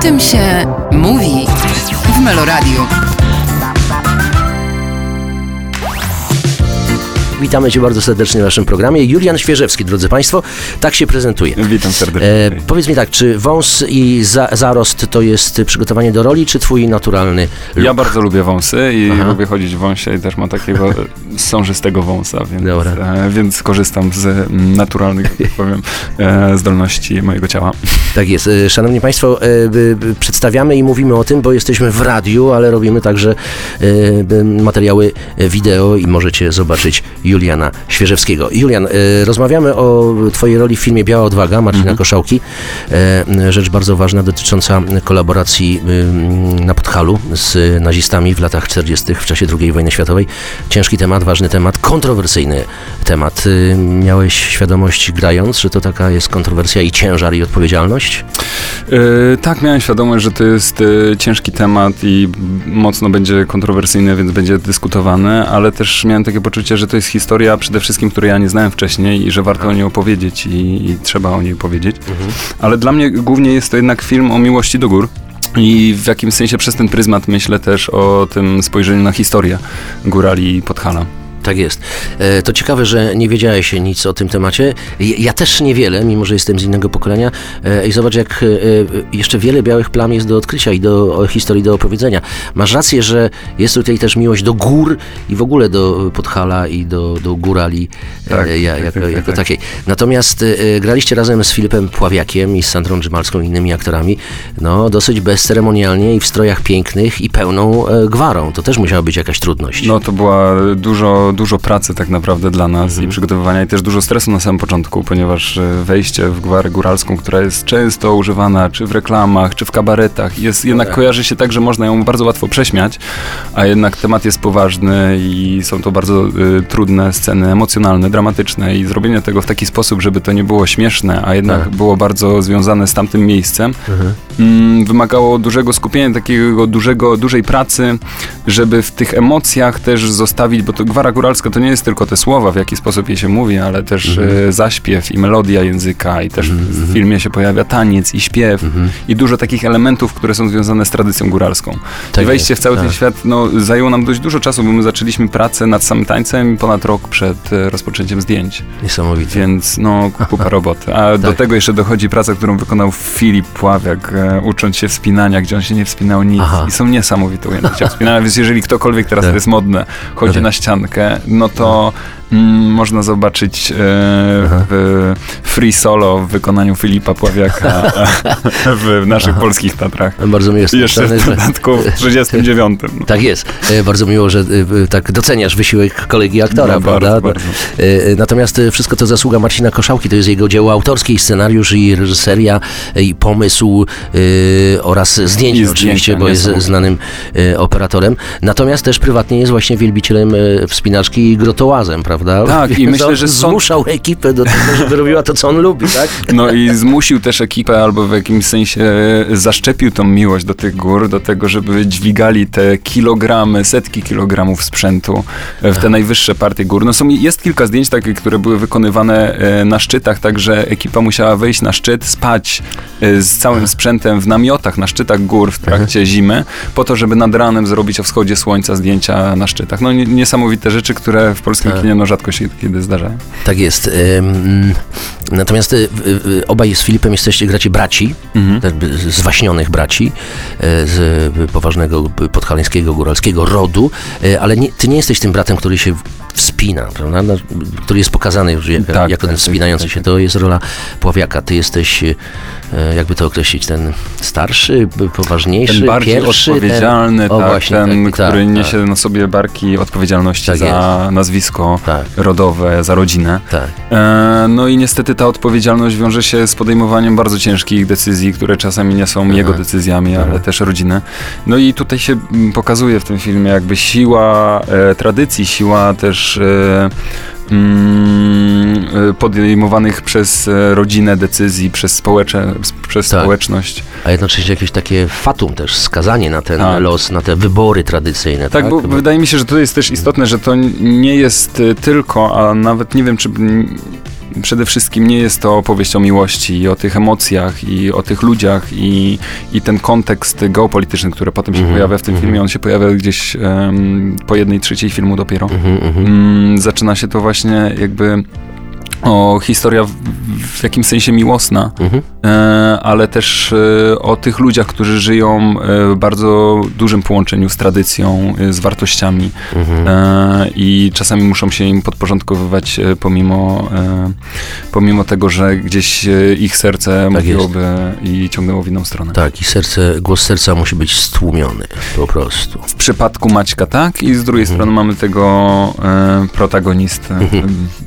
Tym się mówi w Meloradiu. Witamy Cię bardzo serdecznie w naszym programie. Julian Świeżewski, drodzy Państwo, tak się prezentuje. Witam serdecznie. E, powiedz mi tak, czy wąs i za, zarost to jest przygotowanie do roli, czy Twój naturalny look? Ja bardzo lubię wąsy i Aha. lubię chodzić w wąsie i też mam takiego sążystego wąsa, więc, e, więc korzystam z mm, naturalnych, tak powiem, e, zdolności mojego ciała. Tak jest. E, Szanowni Państwo, e, przedstawiamy i mówimy o tym, bo jesteśmy w radiu, ale robimy także e, materiały wideo i możecie zobaczyć Juliana Świeżewskiego. Julian, e, rozmawiamy o Twojej roli w filmie Biała Odwaga Marcina Koszałki. E, Rzecz bardzo ważna dotycząca kolaboracji na Podhalu z nazistami w latach 40. w czasie II wojny światowej. Ciężki temat, ważny temat, kontrowersyjny temat. Y, Miałeś świadomość grając, że to taka jest kontrowersja i ciężar i odpowiedzialność? Tak, miałem świadomość, że to jest ciężki temat i mocno będzie kontrowersyjny, więc będzie dyskutowany, ale też miałem takie poczucie, że to jest historia przede wszystkim, której ja nie znałem wcześniej i że warto o niej opowiedzieć i, i trzeba o niej powiedzieć. Ale dla mnie głównie jest to jednak film o miłości do gór. I w jakimś sensie przez ten pryzmat myślę też o tym spojrzeniu na historię górali Podhala. Tak jest. E, To ciekawe, że nie wiedziałeś nic o tym temacie. Ja też niewiele, mimo że jestem z innego pokolenia. E, I zobacz, jak e, jeszcze wiele białych plam jest do odkrycia i do historii do opowiedzenia. Masz rację, że jest tutaj też miłość do gór i w ogóle do Podhala i do, do górali Tak, ja, tak, jako, tak, jako tak. takiej. Natomiast graliście razem z Filipem Pławiakiem i z Sandrą Grzymalską i innymi aktorami, no dosyć bezceremonialnie i w strojach pięknych i pełną gwarą. To też musiała być jakaś trudność. No to była dużo, dużo pracy tak naprawdę dla nas i przygotowywania i też dużo stresu na samym początku, ponieważ e, wejście w gwarę góralską, która jest często używana czy w reklamach, czy w kabaretach, jest, jednak tak. kojarzy się tak, że można ją bardzo łatwo prześmiać, a jednak temat jest poważny i są to bardzo y, trudne sceny emocjonalne, dramatyczne i zrobienie tego w taki sposób, żeby to nie było śmieszne, a jednak Tak. było bardzo związane z tamtym miejscem, Mhm. mm, wymagało dużego skupienia, takiego dużego, dużej pracy, żeby w tych emocjach też zostawić, bo to gwara góralska to nie jest tylko te słowa, w jaki sposób je się mówi, ale też Mhm. e, zaśpiew i melodia języka i też w filmie się pojawia taniec i śpiew Mhm. i dużo takich elementów, które są związane z tradycją góralską. Tak I wejście jest, w cały tak. ten świat no, zajęło nam dość dużo czasu, bo my zaczęliśmy pracę nad samym tańcem ponad rok przed e, rozpoczęciem zdjęć. Niesamowite. Więc no, kupa roboty. A do Tak. tego jeszcze dochodzi praca, którą wykonał Filip Pławiak, e, ucząc się wspinania, gdzie on się nie wspinał nic. Aha. I są niesamowite ujęcia wspinania, więc jeżeli ktokolwiek teraz Tak. to jest modne, chodzi Tak. na ściankę, no to mm, można zobaczyć e, Aha. w free solo w wykonaniu Filipa Pławiaka w naszych polskich Tatrach. Bardzo mi jest Jeszcze w dodatku w 39. No. Tak jest. E, Bardzo miło, że e, tak doceniasz wysiłek kolegi aktora, No, prawda? bardzo, bardzo. E, Natomiast wszystko to zasługa Marcina Koszałki, to jest jego dzieło autorskie, i scenariusz i reżyseria i pomysł e, oraz zdjęcie I oczywiście, bo jest znanym operatorem. Natomiast też prywatnie jest właśnie wielbicielem e, wspinaczki i grotołazem, prawda? Tak, i myślę, że zmuszał ekipę do tego, żeby robiła to, co on lubi, tak? No i zmusił też ekipę, albo w jakimś sensie zaszczepił tą miłość do tych gór, do tego, żeby dźwigali te kilogramy, setki kilogramów sprzętu e, w te najwyższe partie gór. No są, jest kilka zdjęć takich, które były wykonywane e, na szczytach, także ekipa musiała wejść na szczyt, spać e, z całym sprzętem w namiotach na szczytach gór w trakcie zimy, po to, żeby nad ranem zrobić o wschodzie słońca zdjęcia na szczytach. No nie- niesamowite rzeczy, które w polskim Tak. kinie no, rzadko się kiedy zdarzają. Tak jest. Ym, Natomiast y, y, obaj z Filipem jesteście, gracie braci, Mhm. z- zwaśnionych braci, e, z y, poważnego podhalańskiego, góralskiego rodu, e, ale nie, ty nie jesteś tym bratem, który się wspina, prawda? No, który jest pokazany już jako, Tak, jako tak, ten tak, wspinający tak, się. tak. To jest rola Pławiaka. Ty jesteś, y, jakby to określić, ten starszy, poważniejszy, Ten bardziej pierwszy, odpowiedzialny, ten, tak, właśnie, ten, tak, który tak, niesie na sobie barki odpowiedzialności Tak za nazwisko Tak, rodowe, za rodzinę. tak. E, no i niestety ta odpowiedzialność wiąże się z podejmowaniem bardzo ciężkich decyzji, które czasami nie są jego decyzjami, ale też rodziny. No i tutaj się mm, pokazuje w tym filmie jakby siła e, tradycji, siła też e, e, podejmowanych przez e, rodzinę decyzji, przez, społecze, przez Tak. społeczność. A jednocześnie jakieś takie fatum też, skazanie na ten Tak. los, na te wybory tradycyjne. Tak, Tak, bo wydaje mi się, że to jest też istotne, że to nie jest y, tylko, a nawet nie wiem, czy przede wszystkim nie jest to opowieść o miłości i o tych emocjach i o tych ludziach i, i ten kontekst geopolityczny, który potem się Mhm, pojawia w tym mhm. filmie, on się pojawia gdzieś em, po jednej trzeciej filmu dopiero. Mhm, mhm. Mm, zaczyna się to właśnie jakby o historia w, w jakimś sensie miłosna, Mhm. e, ale też e, o tych ludziach, którzy żyją e, w bardzo dużym połączeniu z tradycją, e, z wartościami Mhm. e, i czasami muszą się im podporządkowywać e, pomimo, pomimo tego, że gdzieś ich serce Tak mówiłoby i ciągnęło w inną stronę. Tak, i serce, głos serca musi być stłumiony, po prostu. W przypadku Maćka tak i z drugiej Mhm. strony mamy tego protagonistę,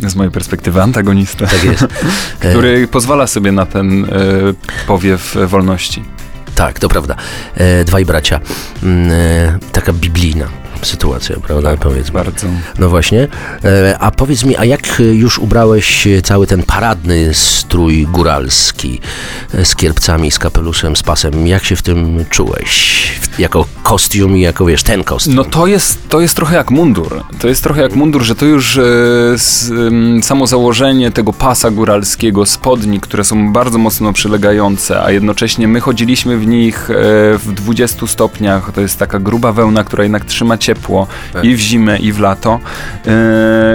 e, z mojej perspektywy antagonistę, Tak jest. Który pozwala sobie na ten e, powiew wolności. Tak, to prawda. E, dwaj bracia. Mm, e, taka biblijna sytuacja, prawda? Powiedzmy. Bardzo. No właśnie. E, a powiedz mi, a jak już ubrałeś cały ten paradny strój góralski e, z kierpcami, z kapeluszem, z pasem? Jak się w tym czułeś? Jako kostium i jako, wiesz, ten kostium. No to jest, to jest trochę jak mundur. To jest trochę jak mundur, że to już e, s, em, samo założenie tego pasa góralskiego, spodni, które są bardzo mocno przylegające, a jednocześnie my chodziliśmy w nich e, w 20 stopniach. To jest taka gruba wełna, która jednak trzyma ciepło Tak. i w zimę, i w lato.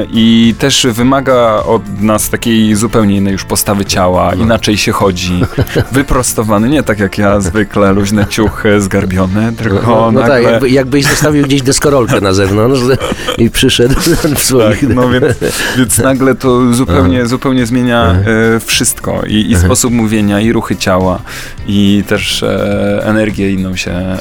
E, I też wymaga od nas takiej zupełnie innej już postawy ciała. No. Inaczej się chodzi. Wyprostowany, nie tak jak ja zwykle, luźne ciuchy zgarbione, tylko no, no nagle... tak, jakby, jakbyś zostawił gdzieś deskorolkę na zewnątrz i przyszedł w swoich... Tak, no więc, więc nagle to zupełnie, zupełnie zmienia e, wszystko I, i sposób mówienia, i ruchy ciała, i też e, energię inną się,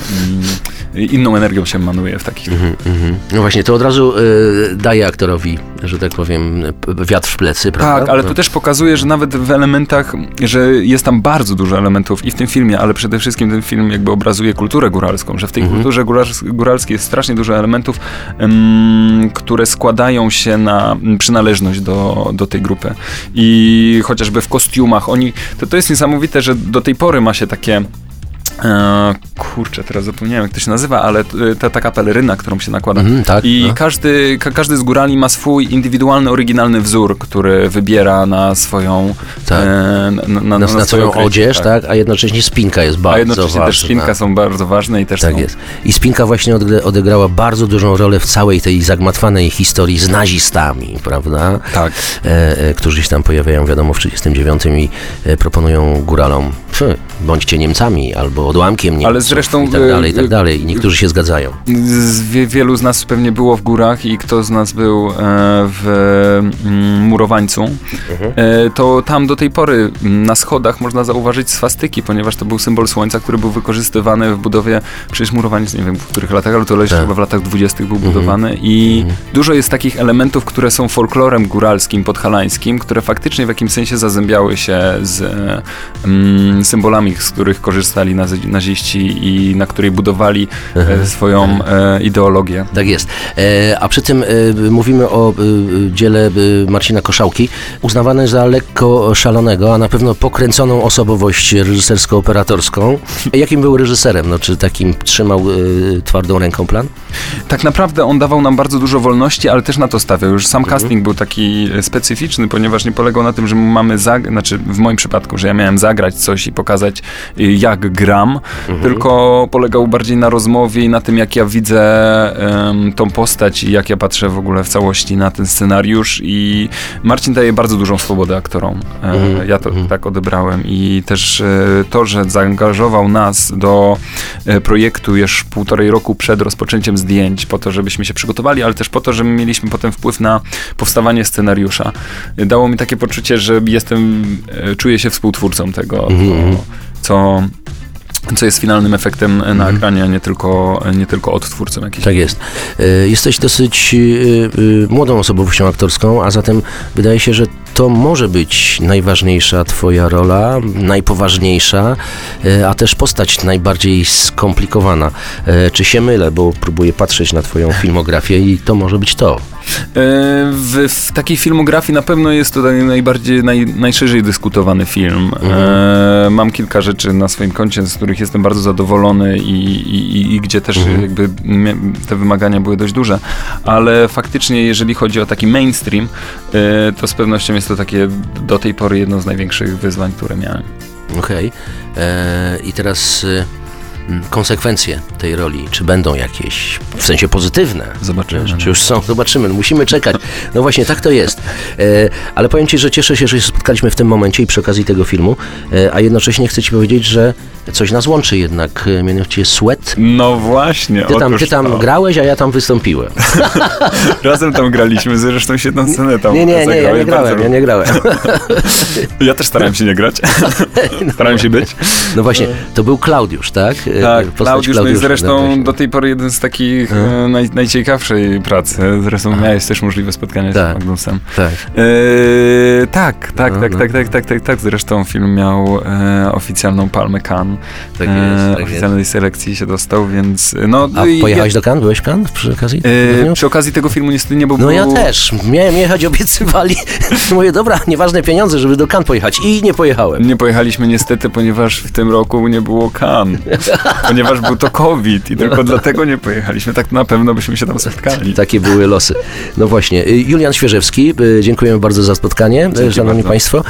inną energią się manuje w takich Mhm, mhm. No właśnie, to od razu y, daje aktorowi, że tak powiem, wiatr w plecy, prawda? Tak, ale No. to też pokazuje, że nawet w elementach, że jest tam bardzo dużo elementów i w tym filmie, ale przede wszystkim ten film jakby obrazuje kulturę góralską, że w tej Mhm. kulturze górals- góralskiej jest strasznie dużo elementów, em, które składają się na przynależność do, do tej grupy. I chociażby w kostiumach, oni, to, to jest niesamowite, że do tej pory ma się takie E, kurczę, teraz zapomniałem, jak to się nazywa, ale ta taka peleryna, którą się nakłada. Mhm, tak, I no. każdy, ka, każdy z górali ma swój indywidualny, oryginalny wzór, który wybiera na swoją Tak. e, na, na, na, na, swoją odzież, tak. a jednocześnie spinka jest bardzo A jednocześnie ważna. też spinka są bardzo ważne i też Tak są jest. I Spinka właśnie odegrała bardzo dużą rolę w całej tej zagmatwanej historii z nazistami, prawda? Tak. E, e, którzy się tam pojawiają, wiadomo, w 1939 i e, proponują góralom, "Pff, bądźcie Niemcami albo odłamkiem Niemców Ale zresztą, i tak e, dalej, i tak e, dalej. I niektórzy się zgadzają. Z, wie, wielu z nas pewnie było w górach i kto z nas był e, w mm, Murowańcu, Mhm. e, to tam do tej pory mm, na schodach można zauważyć swastyki, ponieważ to był symbol słońca, który był wykorzystywany w budowie, przecież Murowaniec, nie wiem w których latach, ale to leży Tak. chyba w latach dwudziestych był Mhm. budowany i Mhm. dużo jest takich elementów, które są folklorem góralskim, podhalańskim, które faktycznie w jakimś sensie zazębiały się z e, mm, symbolami, z których korzystali nazi- naziści i na której budowali Mhm. e, swoją e, ideologię. Tak jest. E, a przy tym mówimy o dziele Marcina Koszałki, uznawane za lekko szalonego, a na pewno pokręconą osobowość reżysersko-operatorską. Jakim był reżyserem? No, czy takim trzymał twardą ręką plan? Tak naprawdę on dawał nam bardzo dużo wolności, ale też na to stawiał. Już sam Mhm. casting był taki specyficzny, ponieważ nie polegał na tym, że mamy, zag- znaczy w moim przypadku, że ja miałem zagrać coś i pokazać jak gram, Mhm. tylko polegał bardziej na rozmowie i na tym, jak ja widzę em, tą postać i jak ja patrzę w ogóle w całości na ten scenariusz i Marcin daje bardzo dużą swobodę aktorom. E, Mhm. Ja to Mhm. tak odebrałem i też e, to, że zaangażował nas do e, projektu już półtorej roku przed rozpoczęciem zdjęć, po to, żebyśmy się przygotowali, ale też po to, że mieliśmy potem wpływ na powstawanie scenariusza. Dało mi takie poczucie, że jestem, czuję się współtwórcą tego, Mhm. co, co jest finalnym efektem na Mhm. ekranie, a nie tylko, nie tylko odtwórcą jakimś. Tak jest. E, Jesteś dosyć e, e, młodą osobowością aktorską, a zatem wydaje się, że to może być najważniejsza twoja rola, najpoważniejsza, a też postać najbardziej skomplikowana. Czy się mylę, bo próbuję patrzeć na twoją filmografię i to może być to. W, w takiej filmografii na pewno jest to naj- najbardziej, naj, najszerzej dyskutowany film. Mhm. E, mam kilka rzeczy na swoim koncie, z których jestem bardzo zadowolony i, i, i- gdzie też Mhm. jakby te wymagania były dość duże, ale faktycznie jeżeli chodzi o taki mainstream, e, to z pewnością jest to takie do tej pory jedno z największych wyzwań, które miałem. Okej. E, I teraz konsekwencje tej roli, czy będą jakieś, w sensie pozytywne? Zobaczymy. Wiesz, Czy już są? Zobaczymy. Musimy czekać. No właśnie, tak to jest. E, ale powiem Ci, że cieszę się, że się spotkaliśmy w tym momencie i przy okazji tego filmu, e, a jednocześnie chcę Ci powiedzieć, że coś nas łączy jednak, e, mianowicie Sweat. No właśnie, Ty tam, ty tam to. grałeś, a ja tam wystąpiłem. Razem tam graliśmy, zresztą świetną scenę tam Nie, nie, nie, ja nie grałem, bardzo ja nie grałem. Ja też starałem się nie grać. starałem się być. No właśnie, to był Klaudiusz, tak? E, Tak, postać Klaudiusz, no i zresztą do tej pory jeden z takich e, naj, najciekawszej pracy. Zresztą miałeś też możliwe spotkanie Tak. z Magnusem. Tak. E, tak, tak, No, tak, no. tak, tak, tak, tak, tak. Zresztą film miał e, oficjalną palmę Cannes. Tak jest, tak jest. oficjalnej selekcji się dostał, więc e, no... A i- pojechałeś do Cannes? Byłeś w Cannes przy okazji? e, przy okazji tego filmu niestety nie, bo No ja był- też. Miałem jechać, obiecywali. Mówię, dobra, nieważne pieniądze, żeby do Cannes pojechać. I nie pojechałem. Nie pojechaliśmy niestety, ponieważ w tym roku nie było Cannes. ponieważ był to COVID i tylko dlatego nie pojechaliśmy. Tak na pewno byśmy się tam spotkali. Takie były losy. No właśnie. Y, Julian Świeżewski, y, dziękujemy bardzo za spotkanie, y, Dzięki szanowni bardzo. Państwo.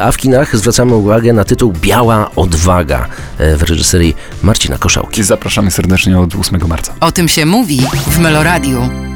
A w kinach zwracamy uwagę na tytuł Biała Odwaga w reżyserii Marcina Koszałki. I zapraszamy serdecznie od 8 marca. O tym się mówi w Meloradiu.